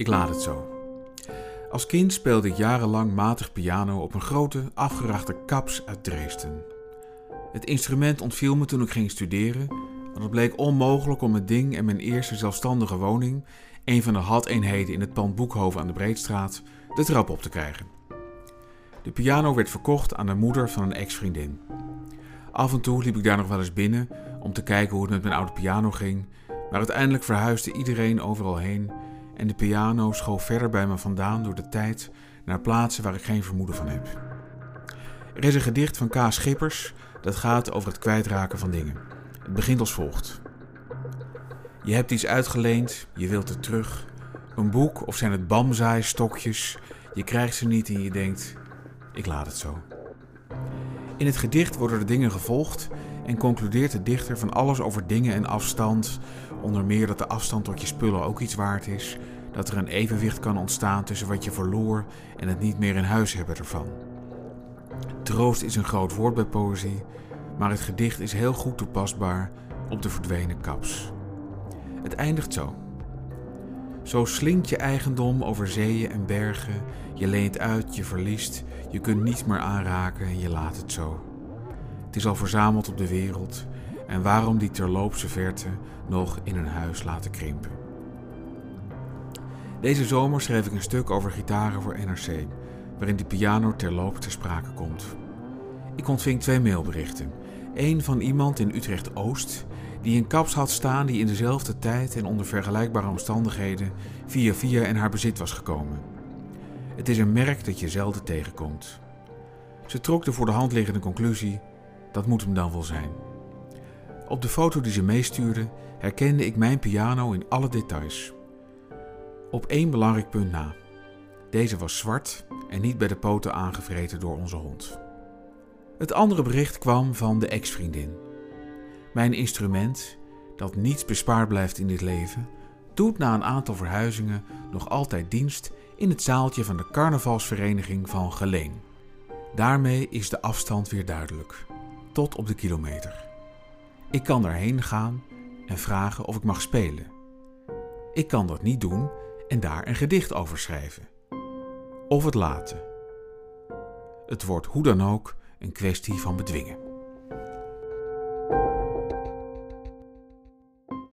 Ik laat het zo. Als kind speelde ik jarenlang matig piano op een grote, afgerachte kaps uit Dresden. Het instrument ontviel me toen ik ging studeren, want het bleek onmogelijk om het ding en mijn eerste zelfstandige woning, een van de had-eenheden in het pand Boekhoven aan de Breedstraat, de trap op te krijgen. De piano werd verkocht aan de moeder van een ex-vriendin. Af en toe liep ik daar nog wel eens binnen om te kijken hoe het met mijn oude piano ging, maar uiteindelijk verhuisde iedereen overal heen en de piano schoof verder bij me vandaan door de tijd naar plaatsen waar ik geen vermoeden van heb. Er is een gedicht van K. Schippers dat gaat over het kwijtraken van dingen. Het begint als volgt. Je hebt iets uitgeleend, je wilt het terug. Een boek of zijn het bamzaaistokjes. Je krijgt ze niet en je denkt, ik laat het zo. In het gedicht worden de dingen gevolgd en concludeert de dichter van alles over dingen en afstand, onder meer dat de afstand tot je spullen ook iets waard is, dat er een evenwicht kan ontstaan tussen wat je verloor en het niet meer in huis hebben ervan. Troost is een groot woord bij poëzie, maar het gedicht is heel goed toepasbaar op de verdwenen kaps. Het eindigt zo. Zo slinkt je eigendom over zeeën en bergen, je leent uit, je verliest, je kunt niets meer aanraken en je laat het zo. Het is al verzameld op de wereld en waarom die terloopse verte nog in een huis laten krimpen. Deze zomer schreef ik een stuk over gitaren voor NRC, waarin de piano terloops ter sprake komt. Ik ontving twee mailberichten. Eén van iemand in Utrecht-Oost die een kaps had staan die in dezelfde tijd en onder vergelijkbare omstandigheden via via in haar bezit was gekomen. Het is een merk dat je zelden tegenkomt. Ze trok de voor de hand liggende conclusie: dat moet hem dan wel zijn. Op de foto die ze meestuurde herkende ik mijn piano in alle details. Op één belangrijk punt na. Deze was zwart en niet bij de poten aangevreten door onze hond. Het andere bericht kwam van de ex-vriendin. Mijn instrument, dat niets bespaard blijft in dit leven, doet na een aantal verhuizingen nog altijd dienst in het zaaltje van de carnavalsvereniging van Geleen. Daarmee is de afstand weer duidelijk, tot op de kilometer. Ik kan daarheen gaan en vragen of ik mag spelen. Ik kan dat niet doen en daar een gedicht over schrijven. Of het laten. Het wordt hoe dan ook een kwestie van bedwingen.